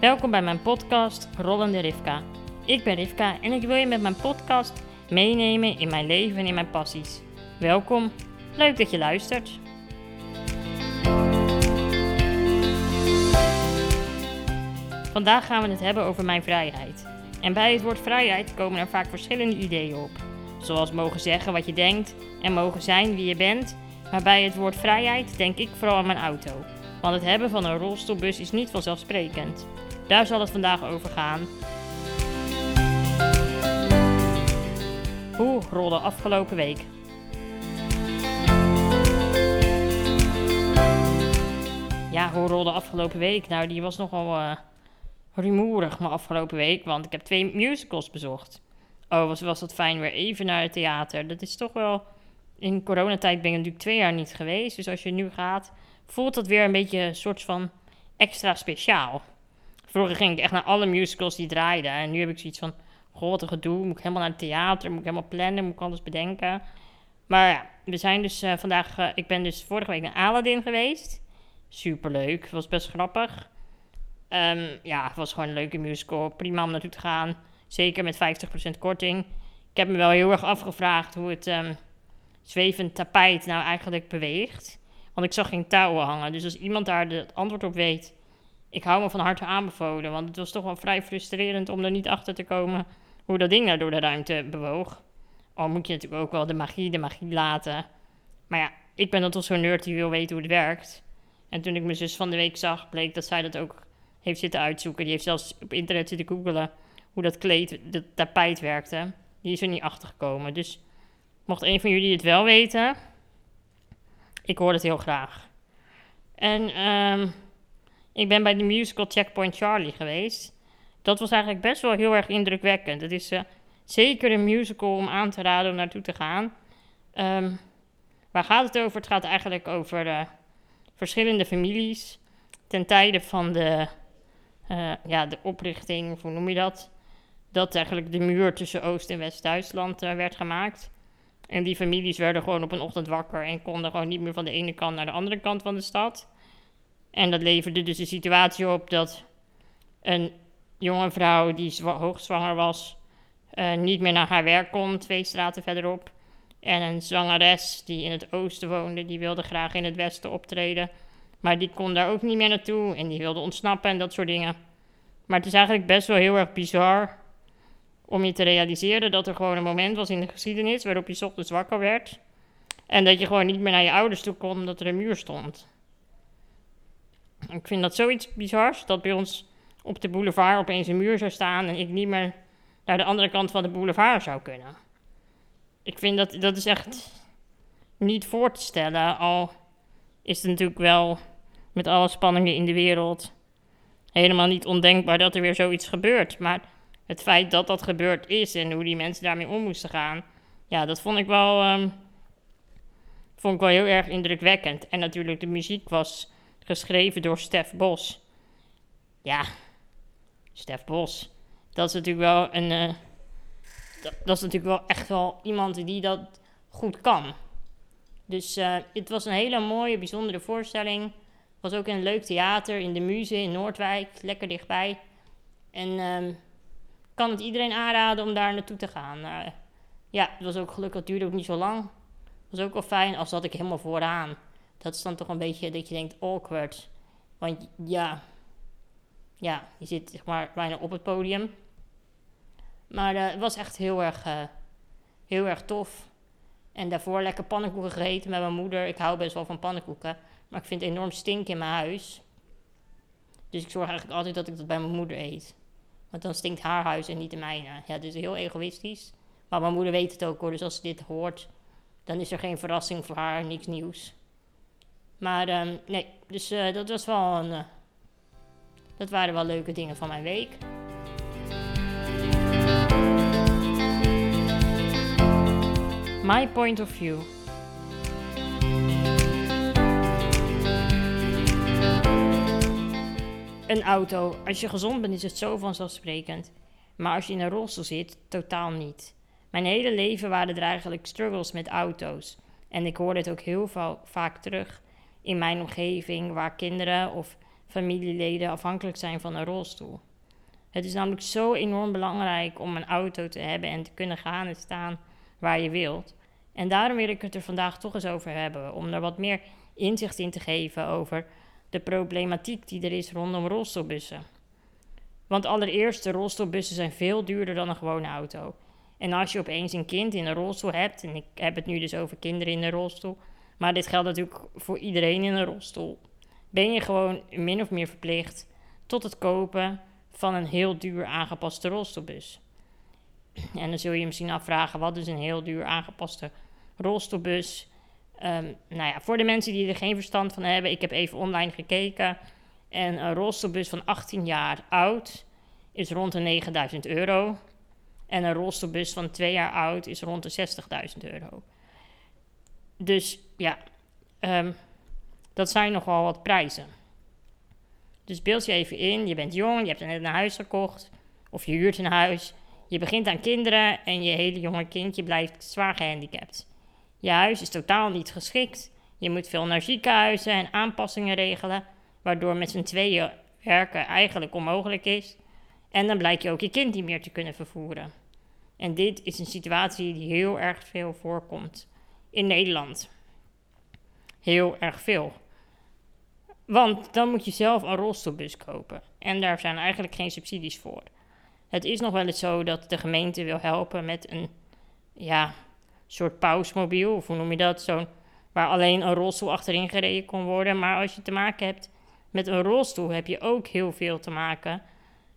Welkom bij mijn podcast Rollende Rivka. Ik ben Rivka en ik wil je met mijn podcast meenemen in mijn leven en in mijn passies. Welkom, leuk dat je luistert. Vandaag gaan we het hebben over mijn vrijheid. En bij het woord vrijheid komen er vaak verschillende ideeën op. Zoals mogen zeggen wat je denkt en mogen zijn wie je bent. Maar bij het woord vrijheid denk ik vooral aan mijn auto. Want het hebben van een rolstoelbus is niet vanzelfsprekend. Daar zal het vandaag over gaan. Hoe rolde afgelopen week? Ja, hoe rolde afgelopen week? Nou, die was nogal uh, rumoerig maar afgelopen week, want ik heb twee musicals bezocht. Oh, was, was dat fijn weer even naar het theater. Dat is toch wel... In coronatijd ben ik natuurlijk twee jaar niet geweest. Dus als je nu gaat, voelt dat weer een beetje een soort van extra speciaal. Vroeger ging ik echt naar alle musicals die draaiden. En nu heb ik zoiets van, goh, wat een gedoe. Moet ik helemaal naar het theater, moet ik helemaal plannen, moet ik alles bedenken. Maar ja, we zijn dus uh, vandaag... Uh, ik ben dus vorige week naar Aladdin geweest. Superleuk, was best grappig. Um, ja, het was gewoon een leuke musical. Prima om naartoe te gaan. Zeker met 50% korting. Ik heb me wel heel erg afgevraagd hoe het um, zwevend tapijt nou eigenlijk beweegt. Want ik zag geen touwen hangen. Dus als iemand daar het antwoord op weet, ik hou me van harte aanbevolen. Want het was toch wel vrij frustrerend om er niet achter te komen hoe dat ding nou door de ruimte bewoog. Al moet je natuurlijk ook wel de magie, de magie laten. Maar ja, ik ben dan toch zo'n nerd die wil weten hoe het werkt. En toen ik mijn zus van de week zag, bleek dat zij dat ook heeft zitten uitzoeken. Die heeft zelfs op internet zitten googelen hoe dat kleed, dat tapijt werkte. Die is er niet achter gekomen. Dus mocht een van jullie het wel weten, ik hoor het heel graag. En um, ik ben bij de musical Checkpoint Charlie geweest. Dat was eigenlijk best wel heel erg indrukwekkend. Het is uh, zeker een musical om aan te raden om naartoe te gaan. Um, waar gaat het over? Het gaat eigenlijk over uh, verschillende families ten tijde van de, uh, ja, de oprichting, hoe noem je dat? Dat eigenlijk de muur tussen Oost- en West-Duitsland werd gemaakt. En die families werden gewoon op een ochtend wakker en konden gewoon niet meer van de ene kant naar de andere kant van de stad. En dat leverde dus de situatie op dat een jonge vrouw die hoogzwanger was, uh, niet meer naar haar werk kon, twee straten verderop. En een zangeres die in het oosten woonde, die wilde graag in het westen optreden. Maar die kon daar ook niet meer naartoe en die wilde ontsnappen en dat soort dingen. Maar het is eigenlijk best wel heel erg bizar om je te realiseren dat er gewoon een moment was in de geschiedenis waarop je ochtends wakker werd. En dat je gewoon niet meer naar je ouders toe kon omdat er een muur stond. Ik vind dat zoiets bizars dat bij ons op de boulevard opeens een muur zou staan en ik niet meer naar de andere kant van de boulevard zou kunnen. Ik vind dat dat is echt niet voor te stellen, al is het natuurlijk wel met alle spanningen in de wereld helemaal niet ondenkbaar dat er weer zoiets gebeurt. Maar het feit dat dat gebeurd is en hoe die mensen daarmee om moesten gaan, ja, dat vond ik wel, um, vond ik wel heel erg indrukwekkend. En natuurlijk, de muziek was geschreven door Stef Bos. Ja, Stef Bos. Dat is natuurlijk wel een. Uh, dat, is natuurlijk wel echt wel iemand die dat goed kan. Dus uh, het was een hele mooie, bijzondere voorstelling. Was ook een leuk theater in de Muze in Noordwijk, lekker dichtbij. En uh, kan het iedereen aanraden om daar naartoe te gaan. Uh, ja, het was ook gelukkig, het duurde ook niet zo lang. Was ook wel fijn, als zat ik helemaal vooraan dat is dan toch een beetje dat je denkt awkward. Want ja, ja je zit zeg maar bijna op het podium. Maar uh, het was echt heel erg, uh, heel erg tof. En daarvoor lekker pannenkoeken gegeten met mijn moeder. Ik hou best wel van pannenkoeken. Maar ik vind het enorm stink in mijn huis. Dus ik zorg eigenlijk altijd dat ik dat bij mijn moeder eet. Want dan stinkt haar huis en niet de mijne. Ja, dus heel egoïstisch. Maar mijn moeder weet het ook hoor. Dus als ze dit hoort, dan is er geen verrassing voor haar, niks nieuws. Maar um, nee, dus uh, dat was wel een. Uh, dat waren wel leuke dingen van mijn week. My point of view. Een auto. Als je gezond bent, is het zo vanzelfsprekend. Maar als je in een rolstoel zit, totaal niet. Mijn hele leven waren er eigenlijk struggles met auto's. En ik hoor het ook heel vaak terug in mijn omgeving waar kinderen of familieleden afhankelijk zijn van een rolstoel. Het is namelijk zo enorm belangrijk om een auto te hebben en te kunnen gaan en staan waar je wilt. En daarom wil ik het er vandaag toch eens over hebben, om er wat meer inzicht in te geven over de problematiek die er is rondom rolstoelbussen. Want allereerst, de rolstoelbussen zijn veel duurder dan een gewone auto. En als je opeens een kind in een rolstoel hebt, en ik heb het nu dus over kinderen in een rolstoel, maar dit geldt natuurlijk voor iedereen in een rolstoel, ben je gewoon min of meer verplicht tot het kopen van een heel duur aangepaste rolstoelbus. En dan zul je misschien afvragen, wat is een heel duur aangepaste rolstoelbus? Um, nou ja, voor de mensen die er geen verstand van hebben, ik heb even online gekeken. En een rolstoelbus van 18 jaar oud is rond de 9000 euro. En een rolstoelbus van 2 jaar oud is rond de 60.000 euro. Dus ja, um, dat zijn nogal wat prijzen. Dus beeld je even in, je bent jong, je hebt net een huis gekocht of je huurt een huis. Je begint aan kinderen en je hele jonge kindje blijft zwaar gehandicapt. Je huis is totaal niet geschikt. Je moet veel naar ziekenhuizen en aanpassingen regelen, waardoor met z'n tweeën werken eigenlijk onmogelijk is. En dan blijkt je ook je kind niet meer te kunnen vervoeren. En dit is een situatie die heel erg veel voorkomt in Nederland. Heel erg veel. Want dan moet je zelf een rolstoelbus kopen. En daar zijn eigenlijk geen subsidies voor. Het is nog wel eens zo dat de gemeente wil helpen met een ja, soort pausmobiel. Of hoe noem je dat? Zo'n waar alleen een rolstoel achterin gereden kon worden. Maar als je te maken hebt met een rolstoel, heb je ook heel veel te maken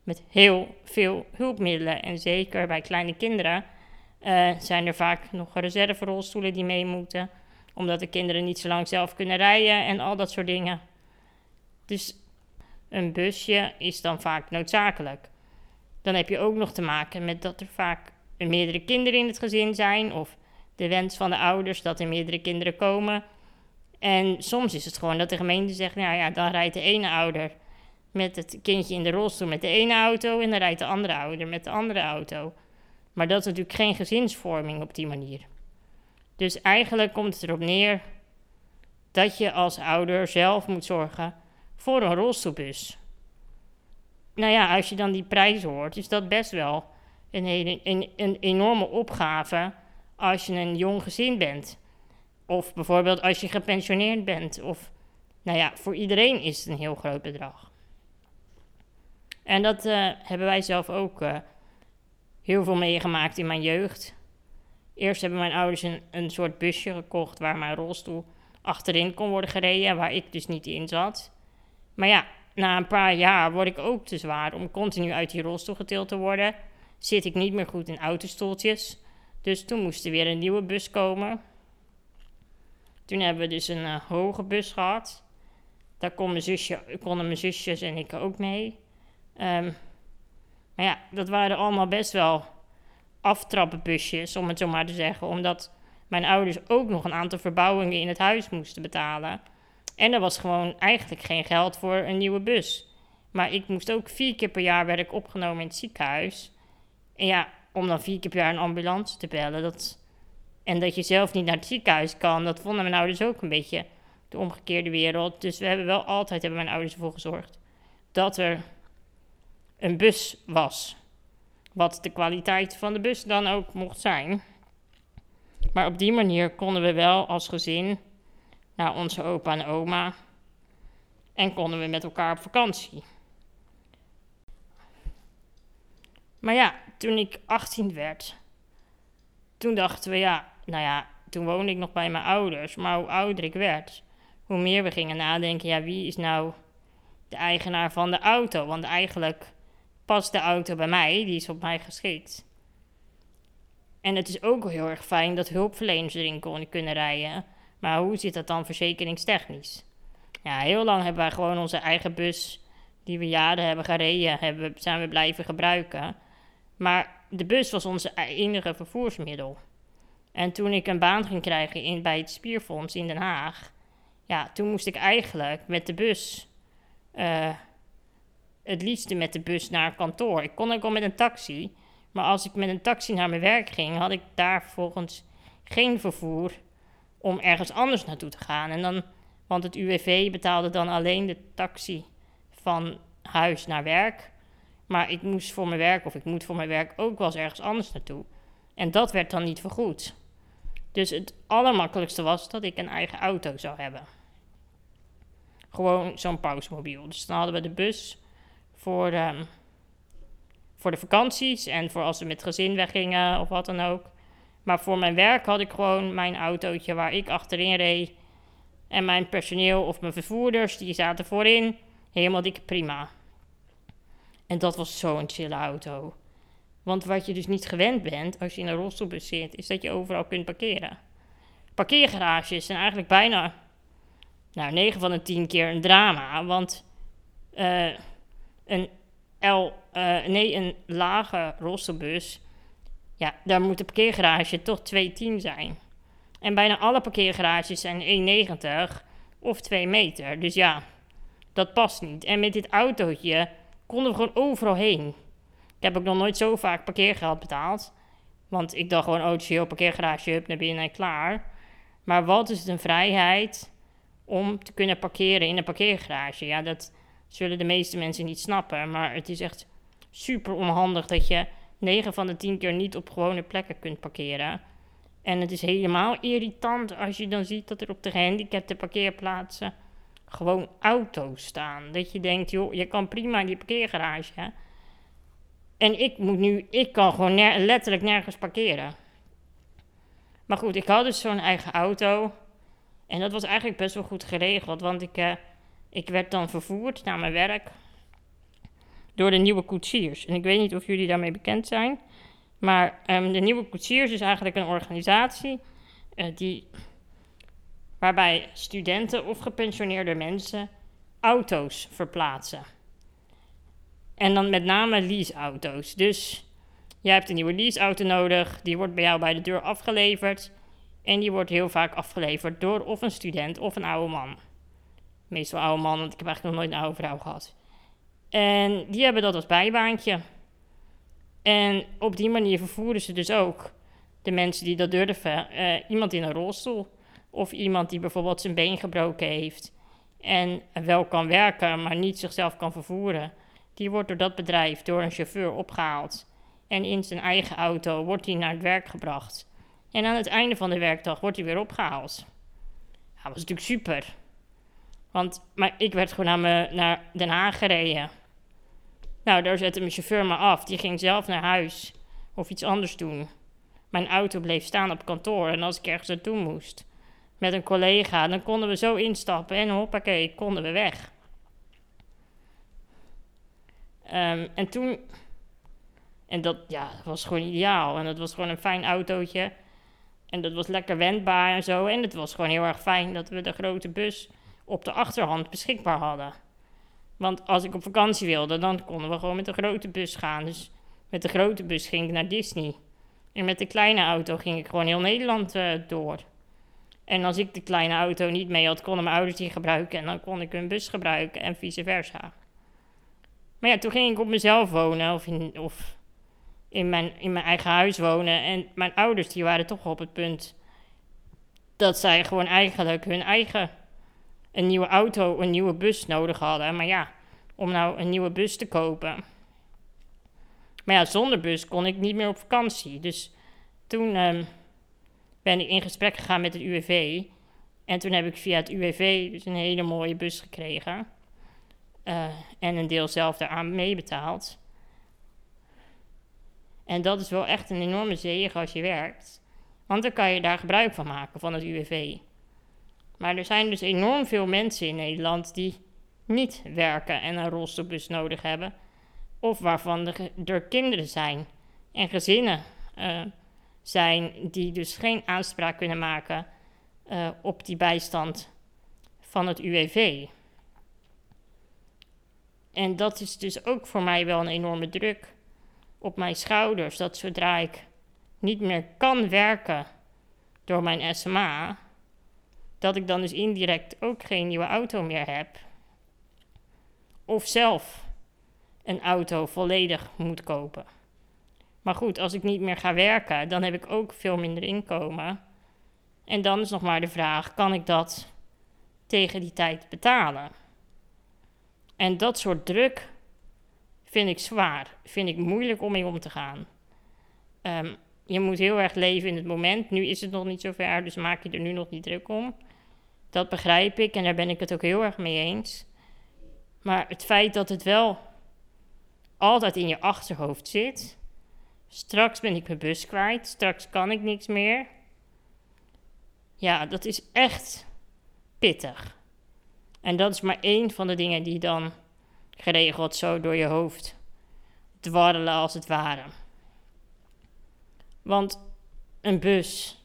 met heel veel hulpmiddelen. En zeker bij kleine kinderen uh, zijn er vaak nog reserverolstoelen die mee moeten. Omdat de kinderen niet zo lang zelf kunnen rijden en al dat soort dingen. Dus een busje is dan vaak noodzakelijk. Dan heb je ook nog te maken met dat er vaak meerdere kinderen in het gezin zijn. Of de wens van de ouders dat er meerdere kinderen komen. En soms is het gewoon dat de gemeente zegt: Nou ja, dan rijdt de ene ouder met het kindje in de rolstoel met de ene auto. En dan rijdt de andere ouder met de andere auto. Maar dat is natuurlijk geen gezinsvorming op die manier. Dus eigenlijk komt het erop neer dat je als ouder zelf moet zorgen voor een rolstoelbus. Nou ja, als je dan die prijs hoort, is dat best wel een, hele, een, een enorme opgave als je een jong gezin bent. Of bijvoorbeeld als je gepensioneerd bent. Of, nou ja, voor iedereen is het een heel groot bedrag. En dat uh, hebben wij zelf ook uh, heel veel meegemaakt in mijn jeugd. Eerst hebben mijn ouders een, soort busje gekocht waar mijn rolstoel achterin kon worden gereden, waar ik dus niet in zat. Maar ja, na een paar jaar word ik ook te zwaar om continu uit die rolstoel getild te worden. Zit ik niet meer goed in autostoeltjes. Dus toen moest er weer een nieuwe bus komen. Toen hebben we dus een uh, hoge bus gehad. Daar konden mijn zusjes en ik ook mee. Um, ja, dat waren allemaal best wel aftrappenbusjes, om het zo maar te zeggen. Omdat mijn ouders ook nog een aantal verbouwingen in het huis moesten betalen. En er was gewoon eigenlijk geen geld voor een nieuwe bus. Maar ik moest ook vier keer per jaar werd ik opgenomen in het ziekenhuis. En ja, om dan vier keer per jaar een ambulance te bellen. Dat, en dat je zelf niet naar het ziekenhuis kan, dat vonden mijn ouders ook een beetje de omgekeerde wereld. Dus we hebben wel altijd, hebben mijn ouders ervoor gezorgd, dat er een bus was. Wat de kwaliteit van de bus dan ook mocht zijn. Maar op die manier konden we wel als gezin naar onze opa en oma. En konden we met elkaar op vakantie. Maar ja, toen ik 18 werd, toen dachten we ja, nou ja, toen woonde ik nog bij mijn ouders. Maar hoe ouder ik werd, hoe meer we gingen nadenken, ja, wie is nou de eigenaar van de auto? Want eigenlijk past de auto bij mij, die is op mij geschikt. En het is ook heel erg fijn dat hulpverleners erin kunnen rijden. Maar hoe zit dat dan verzekeringstechnisch? Ja, heel lang hebben wij gewoon onze eigen bus, die we jaren hebben gereden, hebben, zijn we blijven gebruiken. Maar de bus was onze enige vervoersmiddel. En toen ik een baan ging krijgen in, bij het Spierfonds in Den Haag, ja, toen moest ik eigenlijk met de bus, uh, het liefste met de bus naar kantoor. Ik kon ook wel met een taxi, maar als ik met een taxi naar mijn werk ging, had ik daar vervolgens geen vervoer om ergens anders naartoe te gaan. En dan, want het UWV betaalde dan alleen de taxi van huis naar werk. Maar ik moest voor mijn werk, of ik moet voor mijn werk ook wel eens ergens anders naartoe. En dat werd dan niet vergoed. Dus het allermakkelijkste was dat ik een eigen auto zou hebben. Gewoon zo'n pausmobiel. Dus dan hadden we de bus voor, um, voor de vakanties en voor als we met gezin weggingen of wat dan ook. Maar voor mijn werk had ik gewoon mijn autootje waar ik achterin reed. En mijn personeel of mijn vervoerders, die zaten voorin. Helemaal dik prima. En dat was zo'n chille auto. Want wat je dus niet gewend bent als je in een rolstoelbus zit, is dat je overal kunt parkeren. Parkeergarages zijn eigenlijk bijna, nou, 9 van de 10 keer een drama. Want uh, een L, uh, nee, een lage rolstoelbus, ja, daar moet de parkeergarage toch 2,10 zijn. En bijna alle parkeergarages zijn 1,90 of 2 meter. Dus ja, dat past niet. En met dit autootje konden we gewoon overal heen. Ik heb ook nog nooit zo vaak parkeergeld betaald. Want ik dacht gewoon, oh, het is parkeergarage, up naar binnen en klaar. Maar wat is het een vrijheid om te kunnen parkeren in een parkeergarage? Ja, dat zullen de meeste mensen niet snappen. Maar het is echt super onhandig dat je 9 van de 10 keer niet op gewone plekken kunt parkeren. En het is helemaal irritant als je dan ziet dat er op de gehandicapte parkeerplaatsen gewoon auto's staan. Dat je denkt, joh, je kan prima die parkeergarage. En ik moet nu, ik kan gewoon letterlijk nergens parkeren. Maar goed, ik had dus zo'n eigen auto. En dat was eigenlijk best wel goed geregeld. Want ik, uh, ik werd dan vervoerd naar mijn werk. Door de nieuwe koetsiers. En ik weet niet of jullie daarmee bekend zijn. Maar um, de nieuwe koetsiers is eigenlijk een organisatie. Uh, die waarbij studenten of gepensioneerde mensen auto's verplaatsen. En dan met name leaseauto's. Dus jij hebt een nieuwe leaseauto nodig, die wordt bij jou bij de deur afgeleverd. En die wordt heel vaak afgeleverd door of een student of een oude man. Meestal oude man, want ik heb eigenlijk nog nooit een oude vrouw gehad. En die hebben dat als bijbaantje. En op die manier vervoeren ze dus ook de mensen die dat durven. Uh, iemand in een rolstoel. Of iemand die bijvoorbeeld zijn been gebroken heeft en wel kan werken, maar niet zichzelf kan vervoeren. Die wordt door dat bedrijf, door een chauffeur opgehaald. En in zijn eigen auto wordt hij naar het werk gebracht. En aan het einde van de werkdag wordt hij weer opgehaald. Dat was natuurlijk super. Want maar ik werd gewoon naar, me, naar Den Haag gereden. Nou, daar zette mijn chauffeur me af. Die ging zelf naar huis of iets anders doen. Mijn auto bleef staan op kantoor en als ik ergens naartoe moest, met een collega. Dan konden we zo instappen en hoppakee, konden we weg. Um, en toen, en dat ja, was gewoon ideaal. En dat was gewoon een fijn autootje. En dat was lekker wendbaar en zo. En het was gewoon heel erg fijn dat we de grote bus op de achterhand beschikbaar hadden. Want als ik op vakantie wilde, dan konden we gewoon met de grote bus gaan. Dus met de grote bus ging ik naar Disney. En met de kleine auto ging ik gewoon heel Nederland uh, door. En als ik de kleine auto niet mee had, konden mijn ouders die gebruiken. En dan kon ik hun bus gebruiken en vice versa. Maar ja, toen ging ik op mezelf wonen of in, of in, mijn, in mijn eigen huis wonen. En mijn ouders die waren toch op het punt dat zij gewoon eigenlijk hun eigen een nieuwe auto, een nieuwe bus nodig hadden. Maar ja, om nou een nieuwe bus te kopen. Maar ja, zonder bus kon ik niet meer op vakantie. Dus toen... Um, ben ik in gesprek gegaan met het UWV. En toen heb ik via het UWV dus een hele mooie bus gekregen. Uh, en een deel zelf daaraan meebetaald. En dat is wel echt een enorme zegen als je werkt. Want dan kan je daar gebruik van maken, van het UWV. Maar er zijn dus enorm veel mensen in Nederland die niet werken en een rolstoelbus nodig hebben. Of waarvan er, kinderen zijn en gezinnen uh, zijn die dus geen aanspraak kunnen maken uh, op die bijstand van het UWV. En dat is dus ook voor mij wel een enorme druk op mijn schouders. Dat zodra ik niet meer kan werken door mijn SMA, dat ik dan dus indirect ook geen nieuwe auto meer heb. Of zelf een auto volledig moet kopen. Maar goed, als ik niet meer ga werken, dan heb ik ook veel minder inkomen. En dan is nog maar de vraag: kan ik dat tegen die tijd betalen? En dat soort druk vind ik zwaar. Vind ik moeilijk om mee om te gaan. Ehm, je moet heel erg leven in het moment. Nu is het nog niet zo ver, dus maak je er nu nog niet druk om. Dat begrijp ik en daar ben ik het ook heel erg mee eens. Maar het feit dat het wel altijd in je achterhoofd zit. Straks ben ik mijn bus kwijt, straks kan ik niks meer. Ja, dat is echt pittig. En dat is maar één van de dingen die dan geregeld zo door je hoofd dwarrelen als het ware. Want een bus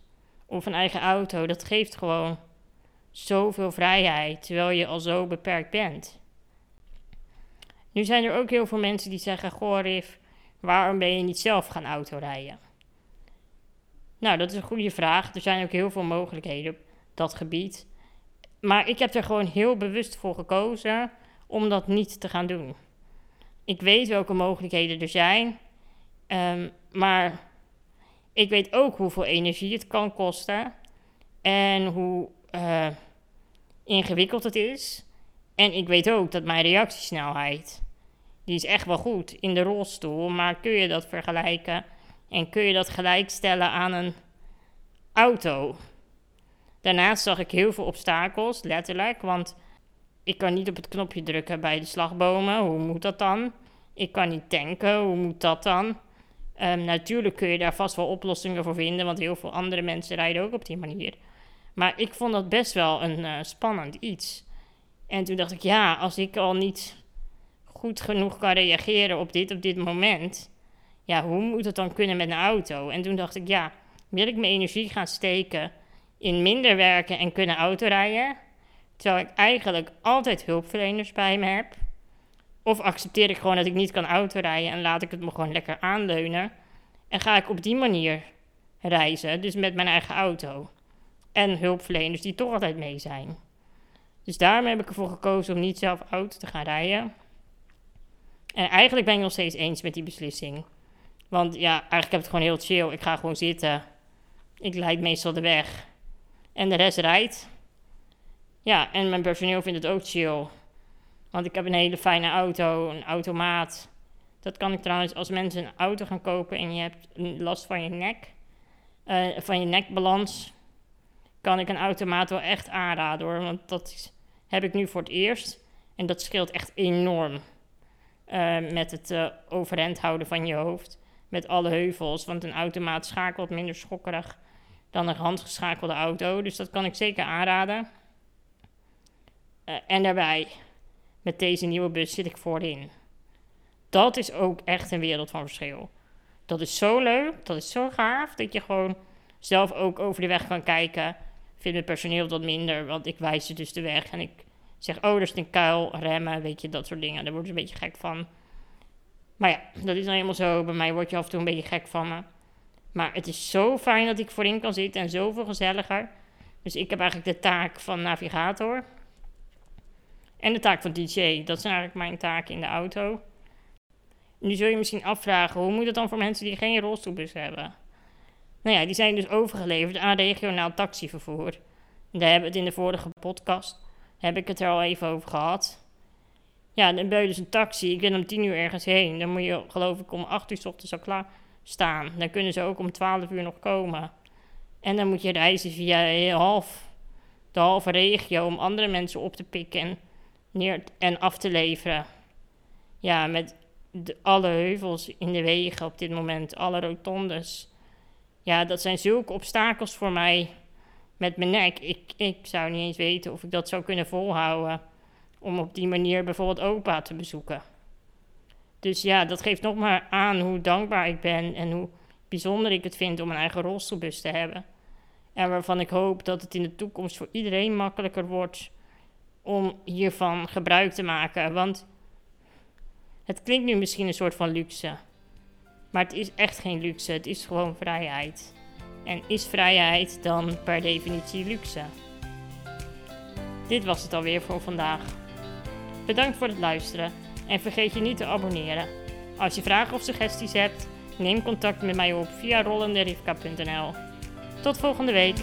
of een eigen auto, dat geeft gewoon zoveel vrijheid, terwijl je al zo beperkt bent. Nu zijn er ook heel veel mensen die zeggen: Goh, Rif, waarom ben je niet zelf gaan autorijden? Nou, dat is een goede vraag. Er zijn ook heel veel mogelijkheden op dat gebied. Maar ik heb er gewoon heel bewust voor gekozen om dat niet te gaan doen. Ik weet welke mogelijkheden er zijn, um, maar ik weet ook hoeveel energie het kan kosten en hoe uh, ingewikkeld het is. En ik weet ook dat mijn reactiesnelheid, die is echt wel goed in de rolstoel, maar kun je dat vergelijken en kun je dat gelijkstellen aan een auto? Daarnaast zag ik heel veel obstakels, letterlijk, want ik kan niet op het knopje drukken bij de slagbomen. Hoe moet dat dan? Ik kan niet tanken. Hoe moet dat dan? Um, natuurlijk kun je daar vast wel oplossingen voor vinden, want heel veel andere mensen rijden ook op die manier. Maar ik vond dat best wel een uh, spannend iets. En toen dacht ik, ja, als ik al niet goed genoeg kan reageren op dit op dit moment, ja, hoe moet het dan kunnen met een auto? En toen dacht ik, ja, wil ik mijn energie gaan steken in minder werken en kunnen autorijden? Terwijl ik eigenlijk altijd hulpverleners bij me heb. Of accepteer ik gewoon dat ik niet kan autorijden en laat ik het me gewoon lekker aanleunen. En ga ik op die manier reizen, dus met mijn eigen auto. En hulpverleners die toch altijd mee zijn. Dus daarom heb ik ervoor gekozen om niet zelf auto te gaan rijden. En eigenlijk ben ik nog steeds eens met die beslissing. Want ja, eigenlijk heb ik het gewoon heel chill. Ik ga gewoon zitten. Ik leid meestal de weg. En de rest rijdt. Ja, en mijn personeel vindt het ook chill. Want ik heb een hele fijne auto, een automaat. Dat kan ik trouwens als mensen een auto gaan kopen en je hebt last van je nek, uh, van je nekbalans, kan ik een automaat wel echt aanraden hoor. Want dat heb ik nu voor het eerst. En dat scheelt echt enorm uh, met het uh, overeind houden van je hoofd. Met alle heuvels. Want een automaat schakelt minder schokkerig dan een handgeschakelde auto. Dus dat kan ik zeker aanraden. Uh, en daarbij, met deze nieuwe bus zit ik voorin. Dat is ook echt een wereld van verschil. Dat is zo leuk, dat is zo gaaf, dat je gewoon zelf ook over de weg kan kijken. Vind het personeel wat minder, want ik wijs ze dus de weg. En ik zeg, oh, er is een kuil, remmen, weet je, dat soort dingen. Daar word je een beetje gek van. Maar ja, dat is nou helemaal zo. Bij mij word je af en toe een beetje gek van me. Maar het is zo fijn dat ik voorin kan zitten en zoveel gezelliger. Dus ik heb eigenlijk de taak van navigator. En de taak van DJ. Dat zijn eigenlijk mijn taken in de auto. Nu zul je misschien afvragen, hoe moet het dan voor mensen die geen rolstoelbus hebben? Nou ja, die zijn dus overgeleverd aan regionaal taxivervoer. Daar hebben we het in de vorige podcast, heb ik het er al even over gehad. Ja, dan ben je dus een taxi, ik ben om tien uur ergens heen. Dan moet je geloof ik om acht uur s ochtends al klaar staan. Dan kunnen ze ook om twaalf uur nog komen. En dan moet je reizen via half, de halve regio om andere mensen op te pikken en neer en af te leveren. Ja, met alle heuvels in de wegen op dit moment, alle rotondes. Ja, dat zijn zulke obstakels voor mij met mijn nek. Ik, ik zou niet eens weten of ik dat zou kunnen volhouden. Om op die manier bijvoorbeeld opa te bezoeken. Dus ja, dat geeft nog maar aan hoe dankbaar ik ben en hoe bijzonder ik het vind om een eigen rolstoelbus te hebben. En waarvan ik hoop dat het in de toekomst voor iedereen makkelijker wordt om hiervan gebruik te maken. Want het klinkt nu misschien een soort van luxe. Maar het is echt geen luxe, het is gewoon vrijheid. En is vrijheid dan per definitie luxe? Dit was het alweer voor vandaag. Bedankt voor het luisteren en vergeet je niet te abonneren. Als je vragen of suggesties hebt, neem contact met mij op via rollenderivka.nl. Tot volgende week.